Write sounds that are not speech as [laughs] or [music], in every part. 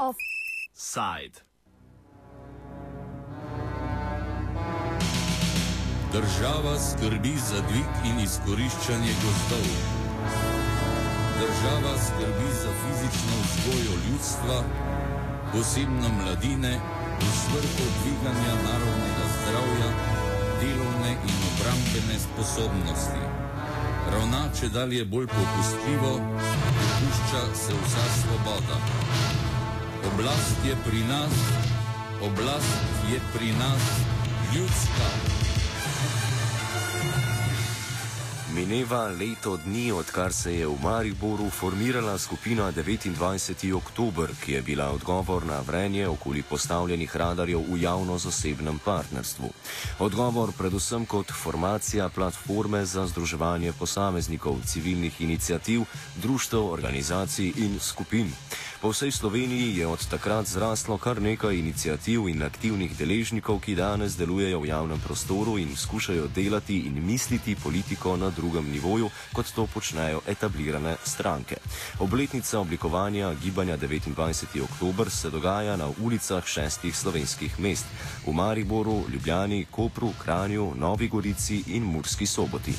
Offside. Država skrbi za dvig in izkoriščanje gozdov. Država skrbi za fizično vzgojo ljudstva, posebno mladine, v svrhu dviganja narodnega zdravja, delovne in obrambene sposobnosti. Ravna če dalje bolj popustljivo, dopušča se vsa svoboda. Oblast je pri nas, oblast je pri nas ljudska. Mineva leto dni, odkar se je v Mariboru formirala skupina 29. oktober, ki je bila odgovor na vrenje okoli postavljenih radarjev v javno-zasebnem partnerstvu. Odgovor predvsem kot formacija platforme za združevanje posameznikov, civilnih inicijativ, društev, organizacij in skupin. Po vsej Sloveniji je od takrat zraslo kar nekaj inicijativ in aktivnih deležnikov, ki danes delujejo v javnem prostoru in skušajo delati in misliti politiko na drugem nivoju, kot to počnejo etablirane stranke. Obletnica oblikovanja gibanja 29. oktober se dogaja na ulicah šestih slovenskih mest: v Mariboru, Ljubljani, Kopru, Kranju, Novi Gorici in Murski soboti.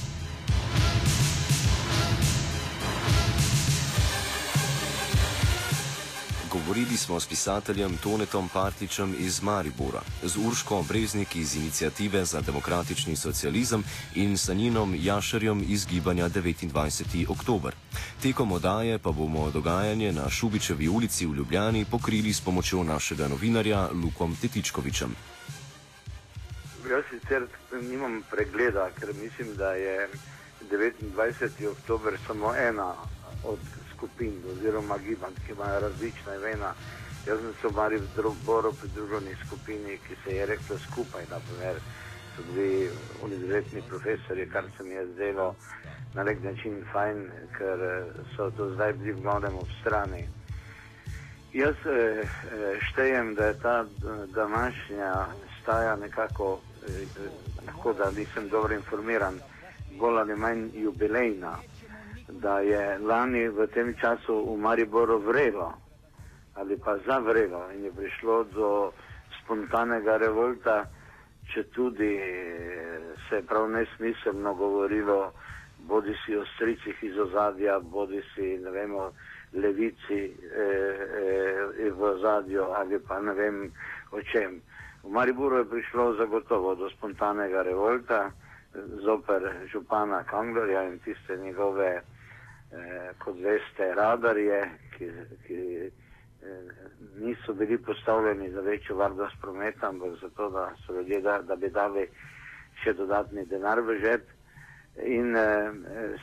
Govorili smo s pisateljem Tonetom Partičem iz Maribora, z Urško Breznik iz Inicijative za demokratični socializem in Saninom Jašarjem iz Gibanja 29. oktober. Tekom odaje pa bomo dogajanje na Šubičevi ulici v Ljubljani pokrili s pomočjo našega novinarja Lukom Tetičkovičem. Jaz sicer nimam pregleda, ker mislim, da je 29. oktober samo ena od skupin oziroma gibanj, ki imajo različna imena. Jaz sem se v Mariboru pridružil skupini, ki se je rekla skupaj, naprimer, so bili univerzitetni profesori, kar se mi je zdelo na nek način fajn, ker so to zdaj bili v glavnem ob strani. Jaz eh, štejem, da je ta današnja staja nekako, eh, lahko da nisem dobro informiran, bolj ali manj jubilejna da je lani v tem času v Mariboru vrelo ali pa zavrelo in je prišlo do spontanega revolta, če tudi se je prav nesmiselno govorilo, bodi si o stricih iz ozadja, bodi si ne vemo, levici eh, eh, v ozadju ali pa ne vem o čem. V Mariboru je prišlo zagotovo do spontanega revolta zoper župana Kanglerja in tiste njegove eh, kot veste, radarje, ki, ki eh, niso bili postavljeni za večjo varnost prometa, ampak zato, da so ljudje, da, da bi dali še dodatni denar v žep. In eh,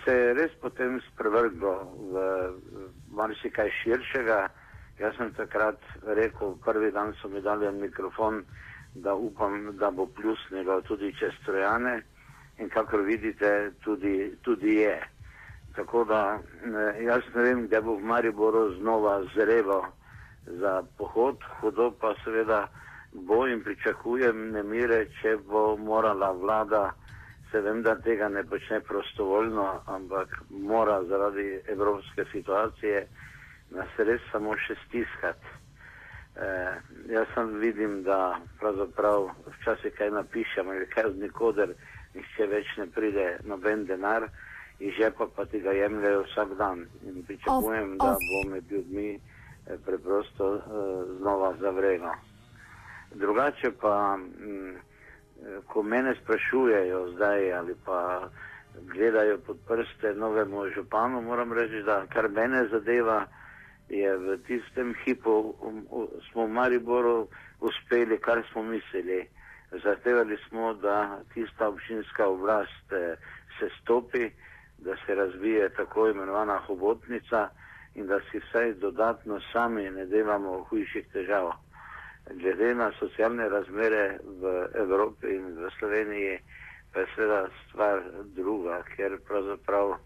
se je res potem sprevrglo v, marsikaj širšega. Jaz sem takrat rekel, prvi dan so mi dali mikrofon, da upam, da bo plusnilo tudi čez strojane. In kakor vidite, tudi, tudi je. Tako da jaz ne vem, da bo v Mariboru znova zrelo za pohod, hudo pa seveda bo in pričakujem nemire, če bo morala vlada, se vem, da tega ne počne prostovoljno, ampak mora zaradi evropske situacije nas res samo še stiskati. Eh, jaz sem vidim, da pravzaprav včasih kaj napišem ali kaj od nikoder, nihče več ne pride noben denar iz žepa pa ti ga jemljajo vsak dan. In pričakujem, of, of. da bo med ljudmi eh, preprosto uh, znova zavrelo. Drugače pa, m, eh, ko mene sprašujejo zdaj ali pa gledajo pod prste novemu županu, moram reči, da kar mene zadeva, je v tistem hipu um, um, smo v Mariboru uspeli, kar smo mislili. Zahtevali smo, da tista občinska oblast se stopi, da se razvije tako imenovana hobotnica in da si vsaj dodatno sami ne delamo hujših težav. Glede na socialne razmere v Evropi in v Sloveniji, pa je seveda stvar druga, ker pravzaprav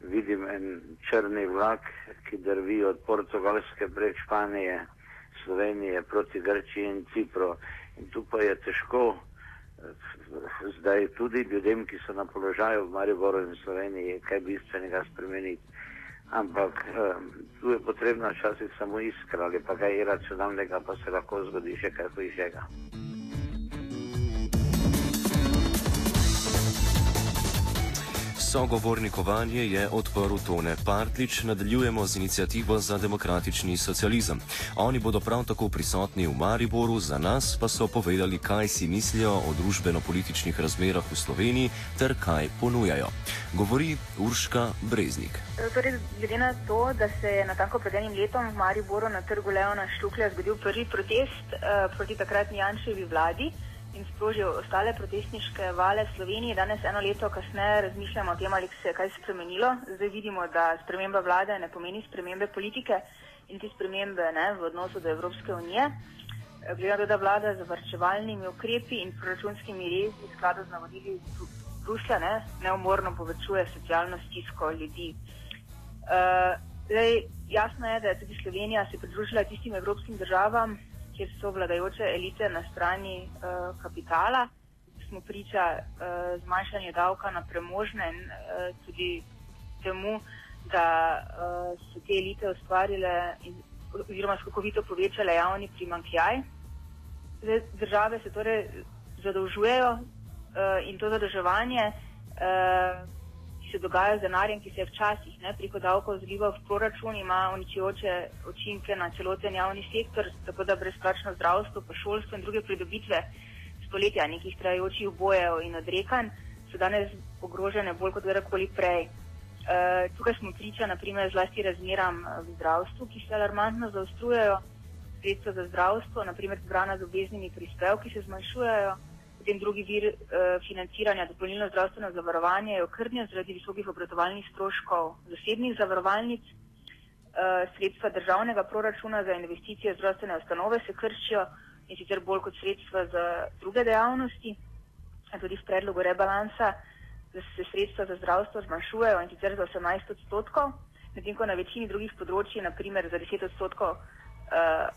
vidim en črni vlak, ki drvi od Portugalske prek Španije, Slovenije proti Grčiji in Cipru. In tu pa je težko zdaj tudi ljudem, ki so na položaju v Mariboru in Sloveniji, kaj bistvenega spremeniti. ampak um, tu je potrebna včasih samo iskra ali pa kaj iracionalnega, pa se lahko zgodi še kaj hujšega. Sogovornikovanje je odprl Tone Partlič, nadaljujemo z inicijativo za demokratični socializem. Oni bodo prav tako prisotni v Mariboru, za nas pa so povedali, kaj si mislijo o družbeno-političnih razmerah v Sloveniji ter kaj ponujajo. Govori Urška Breznik. Torej, glede na to, da se je na tako pred enim letom v Mariboru na trgu Leona Štuklja zgodil prvi protest uh, proti takratni Janševi vladi, in sprožil ostale protestniške vale v Sloveniji. Danes, eno leto kasneje, razmišljamo o tem, ali se je kaj spremenilo. Zdaj vidimo, da sprememba vlade ne pomeni spremembe politike in ti spremembe ne, v odnosu do Evropske unije. Glede na to, da vlada z vrčevalnimi ukrepi in proračunskimi rezi v skladu z navodili Bruslja ne, neumorno povečuje socialno stisko ljudi. Uh, zdaj, jasno je, da je tudi Slovenija se pridružila tistim evropskim državam, kjer so vladajoče elite na strani uh, kapitala, smo priča uh, zmanjšanju davka na premožne in uh, tudi temu, da uh, so te elite ustvarile in, oziroma skokovito povečale javni primankjaj. Države se torej zadolžujejo uh, in to zadolževanje uh, se dogaja z denarjem, ki se je včasih ne, preko davkov zlival v proračun, ima uničujoče učinke na celoten javni sektor, tako da brezplačno zdravstvo, pa šolstvo in druge pridobitve stoletja nekih trajajočih bojev in odrekanj so danes ogrožene bolj kot kdorkoli prej. Uh, tukaj smo priča naprimer zlasti razmeram v zdravstvu, ki se alarmantno zaostrujejo, sredstva za zdravstvo, naprimer zbrana z obveznimi prispevki se zmanjšujejo potem drugi vir uh, financiranja, dopolnilno zdravstveno zavarovanje, je okrnjen zaradi visokih obratovalnih stroškov zasebnih zavarovalnic. Uh, sredstva državnega proračuna za investicije v zdravstvene ustanove se krčijo in sicer bolj kot sredstva za druge dejavnosti. Tudi v predlogu rebalansa se sredstva za zdravstvo zmanjšujejo in sicer za 18 odstotkov, medtem ko na večini drugih področji, naprimer za 10 odstotkov, uh,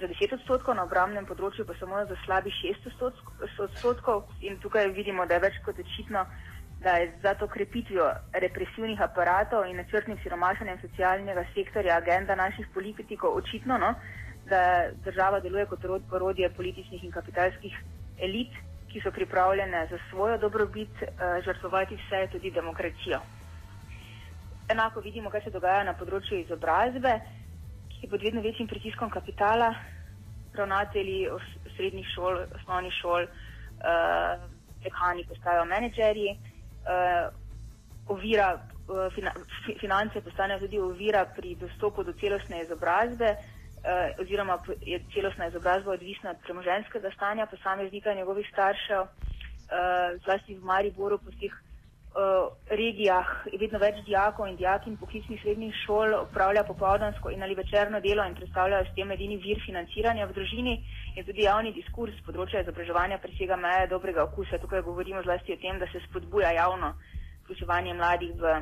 za 10 odstotkov, na obramnem področju pa samo za slabi 6 odstotkov. In tukaj vidimo, da je več kot očitno, da je za to krepitvijo represivnih aparatov in načrtnim siromašanjem socialnega sektorja agenda naših politikov očitno, no, da država deluje kot orodje političnih in kapitalskih elit, ki so pripravljene za svojo dobrobit uh, žrtvovati vse, tudi demokracijo. Enako vidimo, kaj se dogaja na področju izobrazbe ki pod vedno večjim pritiskom kapitala, ravnatelji srednjih šol, osnovnih šol, uh, dekani postajajo menedžerji, uh, ovira, uh, fina, finance postanejo tudi ovira pri dostopu do celostne izobrazbe, uh, oziroma je celostna izobrazba odvisna od premoženskega stanja posameznika in njegovih staršev, uh, zlasti v Mariboru po uh, regijah vedno več dijakov in dijakin poklicnih srednjih šol upravlja popovdansko in ali večerno delo in predstavljajo s tem edini vir financiranja v družini in tudi javni diskurs področja izobraževanja presega meje dobrega okusa. Tukaj govorimo zlasti o tem, da se spodbuja javno vključevanje mladih v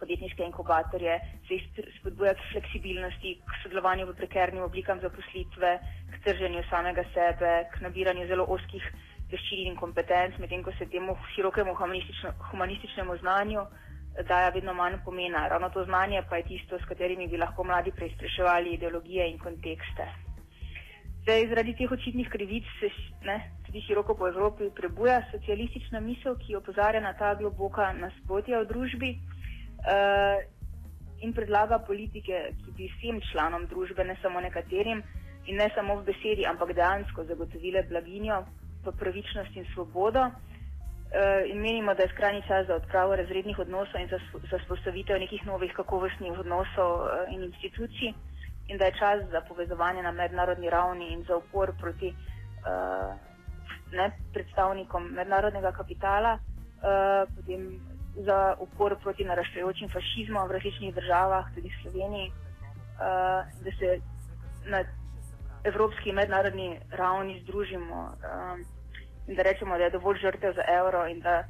podjetniške inkubatorje, se jih spodbuja k fleksibilnosti, k sodelovanju v prekernim oblikam zaposlitve, k trženju samega sebe, k nabiranju zelo oskih veščin in kompetenc, medtem ko se temu širokemu humanistično, humanističnemu znanju daja vedno manj pomena. Ravno to znanje pa je tisto, s katerimi bi lahko mladi preizpraševali ideologije in kontekste. Zdaj, zaradi teh očitnih krivic se ne, tudi široko po Evropi prebuja socialistična misel, ki opozarja na ta globoka nasprotja v družbi uh, in predlaga politike, ki bi vsem članom družbe, ne samo nekaterim in ne samo v besedi, ampak dejansko zagotovile blaginjo, v pravičnost in svobodo. Uh, in menimo, da je skrajni čas za odpravo razrednih odnosov in za, za spostavitev nekih novih kakovostnih odnosov uh, in institucij, in da je čas za povezovanje na mednarodni ravni in za upor proti uh, ne, predstavnikom mednarodnega kapitala, uh, potem za upor proti naraščajočim fašizmom v različnih državah, tudi v Sloveniji, uh, da se na evropski in mednarodni ravni združimo um, in da rečemo, da je dovolj žrtev za evro in da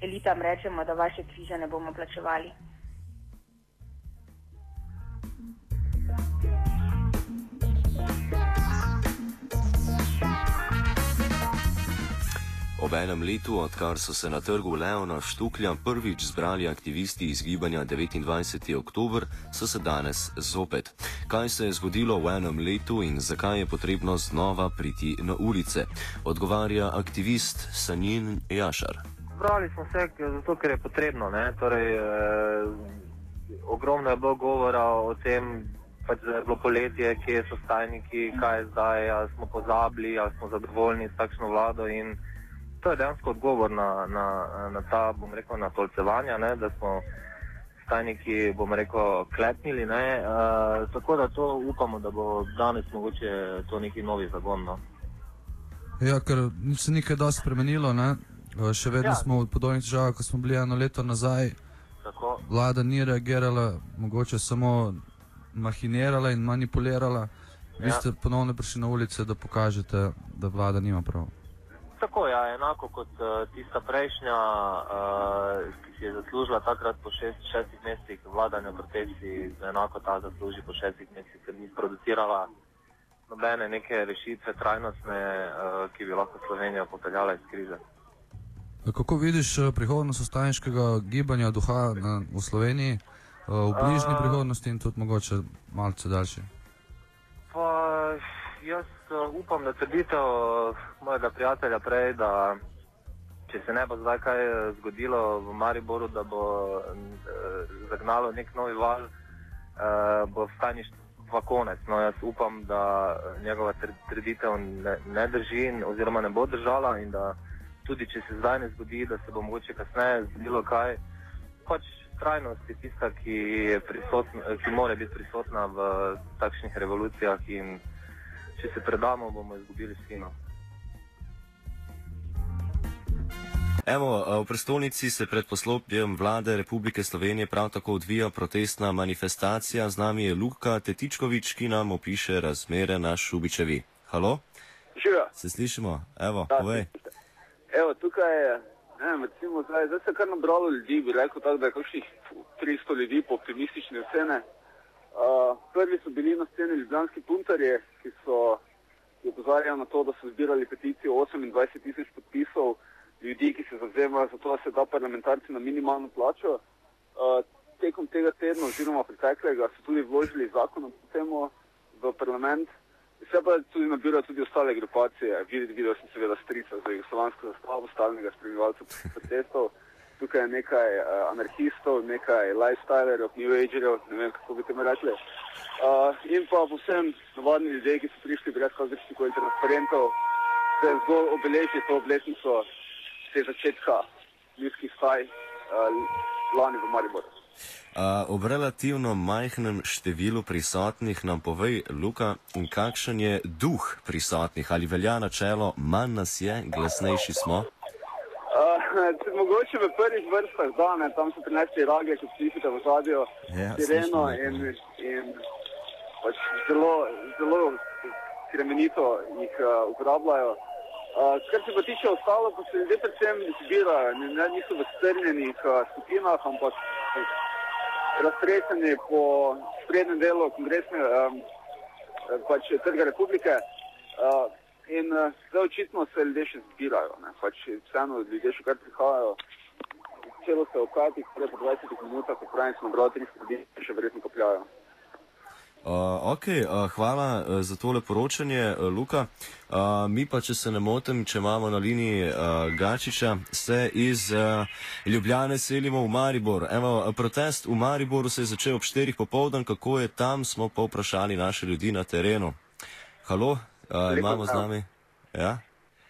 elitam rečemo, da vaše krize ne bomo plačevali. Ob enem letu, odkar so se na trgu Leona Štuklja prvič zbrali aktivisti iz gibanja 29. oktober, so se danes zopet. Kaj se je zgodilo v enem letu in zakaj je potrebno znova priti na ulice? Odgovarja aktivist Sanjin Jašar. Zbrali smo se zato, ker je potrebno. Torej, eh, ogromno je bilo govora o tem, pač, da je bilo poletje, kje so stajniki, kaj je zdaj, ali smo pozabili, ali smo zadovoljni s takšno vlado. In to je dejansko odgovor na, na, na ta, bom rekel, na tolcevanja, ne, da smo stajniki, bom rekel, klepnili. Ne, uh, tako da to upamo, da bo danes mogoče to neki novi zagon. No. Ja, ker se ni kaj dosti spremenilo, ne? še vedno ja. smo v podobnih težavah, kot smo bili eno leto nazaj. Tako. Vlada ni reagirala, mogoče samo mahinirala in manipulirala. Vi Ja. ste ponovno prišli na ulice, da pokažete, da vlada nima prav. Tako ja, enako kot uh, tista prejšnja, uh, ki si je zaslužila takrat po šest, šestih mesecih vladanja protesti, enako ta zasluži po šestih mesecih, ker ni producirala nobene neke rešitve trajnostne, uh, ki bi lahko Slovenijo popeljala iz krize. Kako vidiš prihodnost ostajniškega gibanja duha na, v Sloveniji, eh, v bližnji A- prihodnosti in tudi mogoče malce daljši? Pa jaz uh, upam, da trditev uh, mojega prijatelja prej, da če se ne bo zdaj kaj eh, zgodilo v Mariboru, da bo uh, zagnalo nek novi val, uh, bo vstajništvo konec. No, jaz upam, da njegova tr- trditev ne, ne drži in, oziroma ne bo držala in da tudi če se zdaj ne zgodi, da se bo mogoče kasneje zgodilo kaj, pač trajnost je tista, ki, je prisotna, ki mora biti prisotna v takšnih revolucijah in če se predamo, bomo izgubili sino. Evo, v prestolnici se pred poslopjem vlade Republike Slovenije prav tako odvija protestna manifestacija. Z nami je Luka Tetičkovič, ki nam opiše razmere na Šubičevi. Halo, Živijo. se slišimo? Evo, Da, povej. Evo, tukaj je, ne vem, recimo zdaj, zdaj se je kar nabralo ljudi, bi rekel tako, da je kakšnih 300 ljudi po optimistične ocene. Uh, prvi so bili na sceni ljubljanski puntarje, ki so ki opozarjali na to, da so zbirali peticijo 28 tisoč podpisov ljudi, ki se zavzemajo za to, da se da parlamentarci na minimalno plačo. Uh, tekom tega tedna oziroma preteklega so tudi vložili zakon o temu v parlament. Vse pa tudi nabirajo tudi ostale grupacije. Videti, videl sem seveda strica za jugoslovansko zastavo, stalnega spremljevalca protestov. Tukaj nekaj uh, anarhistov, nekaj lifestylerjev, new agerjev, ne vem kako bi temu rekli. Uh, in pa povsem navadni ljudje, ki so prišli brez kakršnih koli transparentov, da zgolj obeleži to obletnico te začetka ljudskih staj uh, lani v Mariboru. Uh, ob relativno majhnem številu prisotnih nam povej, Luka, kakšen je duh prisotnih? Ali velja načelo, manj nas je, glasnejši smo? Uh, [laughs] mogoče v prvih vrstah, da ne, tam so prinesli rage, kot slišite v zadju, Ja, sireno in, in pač zelo, zelo kremenito jih uh, uporabljajo. Uh, kar se pa tiče ostalo, pa se ljudje predvsem zbirajo, ne, ne, niso v strnjenih uh, skupinah, ampak raztreseni po sprednjem delu kongresne um, pač trga republike. Uh, in uh, zdaj očitno se ljudje še zbirajo, ne, pač vseeno ljudje še kar prihajajo. Celo se v kratih, prej po 20 minutah, ko pravim, smo brali 30 ljudi, še verjetno kopljajo. Uh, ok, uh, hvala uh, za tole poročanje, uh, Luka. Uh, mi pa, če se ne motim, če imamo na liniji uh, Gačiča, se iz uh, Ljubljane selimo v Maribor. Evo, protest v Mariboru se je začel ob 4 popovdan, kako je tam, smo pa vprašali naše ljudi na terenu. Halo, uh, imamo z nami? Ja?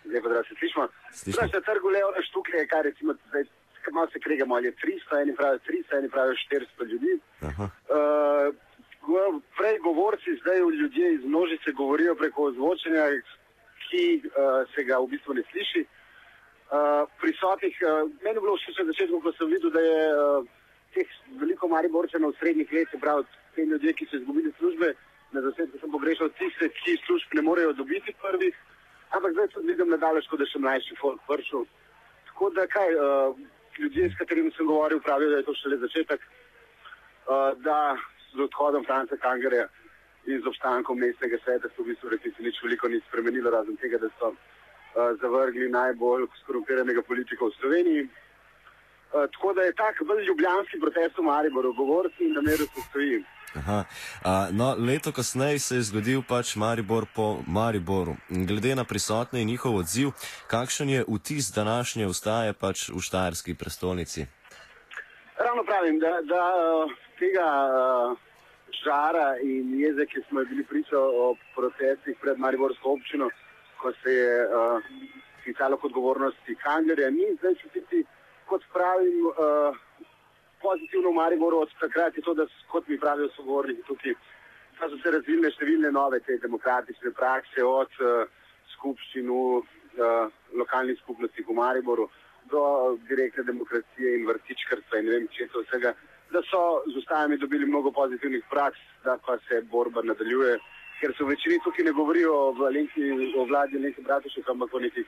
Lepo, da se slišimo. Slišimo. Se trgu Leona Štuklje, kaj recimo zdaj, kar malo se kregamo, ali je 300, eni pravijo 300, eni pravijo 400 ljudi. Aha. Uh, prej govorci, zdaj ljudje iz množice govorijo preko ozvočenja, ki uh, se ga v bistvu ne sliši. Uh, prisotnih, uh, meni je bilo všeč na začetku, ko sem videl, da je uh, teh veliko mariborčanov srednjih let, se pravi, te ljudje, ki so izgubili službe, na začetku sem pogrešal tiste, ki služb ne morejo dobiti prvih, ampak zdaj tudi vidim nadalje, kot da še mlajši folk vršil. Tako da kaj, uh, ljudje, s katerimi sem govoril, pravijo, da je to šele začetek, uh, da z odhodom Franca Kangarja in z obstankom mestnega sveta se v bistvu resnici nič veliko ni spremenilo, razen tega, da so zavrgli najbolj skorumpiranega politika v Sloveniji. Uh, tako da je tak bolj ljubljanski protest v Mariboru, govorci in nameru se stoji. Aha. A, no, leto kasneje se je zgodil pač Maribor po Mariboru. Glede na prisotne in njihov odziv, kakšen je vtis današnje ustaje pač v Štajerski prestolnici? Ravno pravim, da, da tega žara in jeze, ki smo bili priča o protestih pred Mariborsko občino, ko se je uh, odgovornosti Kanglerja, ni zdaj čutiti, kot pravim, uh, pozitivno v Mariboru od takrat je to, da kot mi pravijo sogovorniki tukaj, da so se razvile številne nove te demokratične prakse od uh, skupščin v uh, lokalnih skupnostih v Mariboru do direktne demokracije in vrtičkarstva in ne vem, če to vsega, da so z ustajami dobili mnogo pozitivnih praks, da pa se borba nadaljuje, ker so v večini tukaj ne govorijo o, Lenki, o vladi Lenke Bratušek, ampak o nekih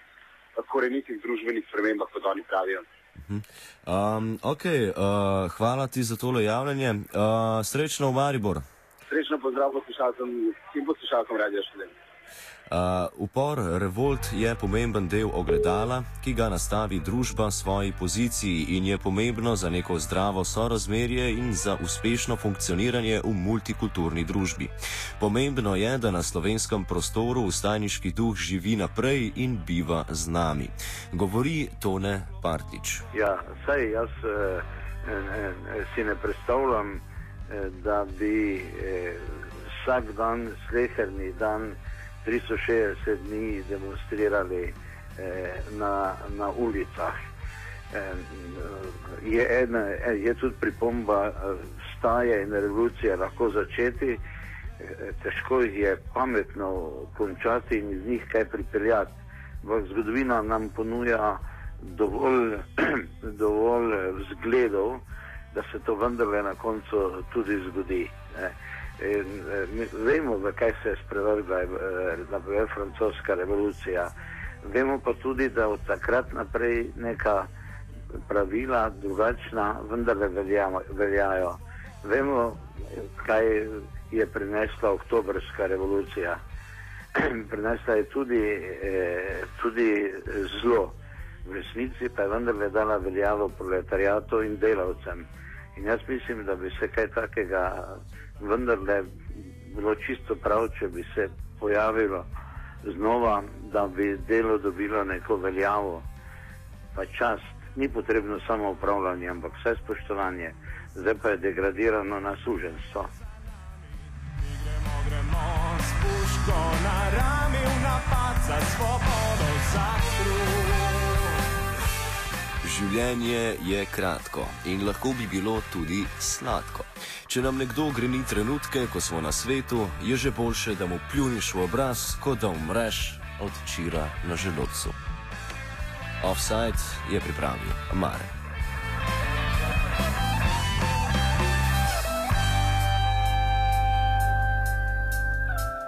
korenitih družbenih spremembah, kot oni pravijo. Um, okay, uh, hvala ti za tole javljanje. Uh, srečno v Maribor. Srečno pozdrav poslušalcem in poslušalcem Radio Šelen. Uh, upor, revolt je pomemben del ogledala, ki ga nastavi družba svoji poziciji in je pomembno za neko zdravo sorazmerje in za uspešno funkcioniranje v multikulturni družbi. Pomembno je, da na slovenskem prostoru ustajniški duh živi naprej in biva z nami. Govori Tone Partič. Ja, saj jaz eh, eh, si ne predstavljam, eh, da bi eh, vsak dan, sleherni dan, 360 dni demonstrirali eh, na, na ulicah. Eh, je, ena, je tudi pripomba, staje in revolucije lahko začeti, eh, težko jih je pametno končati in iz njih kaj pripeljati. Ampak zgodovina nam ponuja dovolj, [clears throat] dovolj vzgledov, da se to vendarle na koncu tudi zgodi. Eh. In, eh, vemo, v kaj se je spremenila eh, francoska revolucija. Vemo pa tudi, da od takrat naprej neka pravila, drugačna, vendar veljajo. Vemo, kaj je prinesla oktobrska revolucija. [clears throat] prinesla je tudi, eh, tudi zlo. V resnici pa je vendarle dala veljavo proletariatu in delavcem. In jaz mislim, da bi se kaj takega vendarle bilo čisto prav, če bi se pojavilo znova, da bi delo dobilo neko veljavo, pa čast. Ni potrebno samo upravljanje, ampak vse spoštovanje, zdaj pa je degradirano na suženstvo. Gremo, gremo, spuško na rami, v napad za svobodo, za Življenje je kratko in lahko bi bilo tudi sladko. Če nam nekdo greni trenutke, ko smo na svetu, je že boljše, da mu pljuniš v obraz, kot da umreš od čira na želodcu. Offside je pripravil Mare.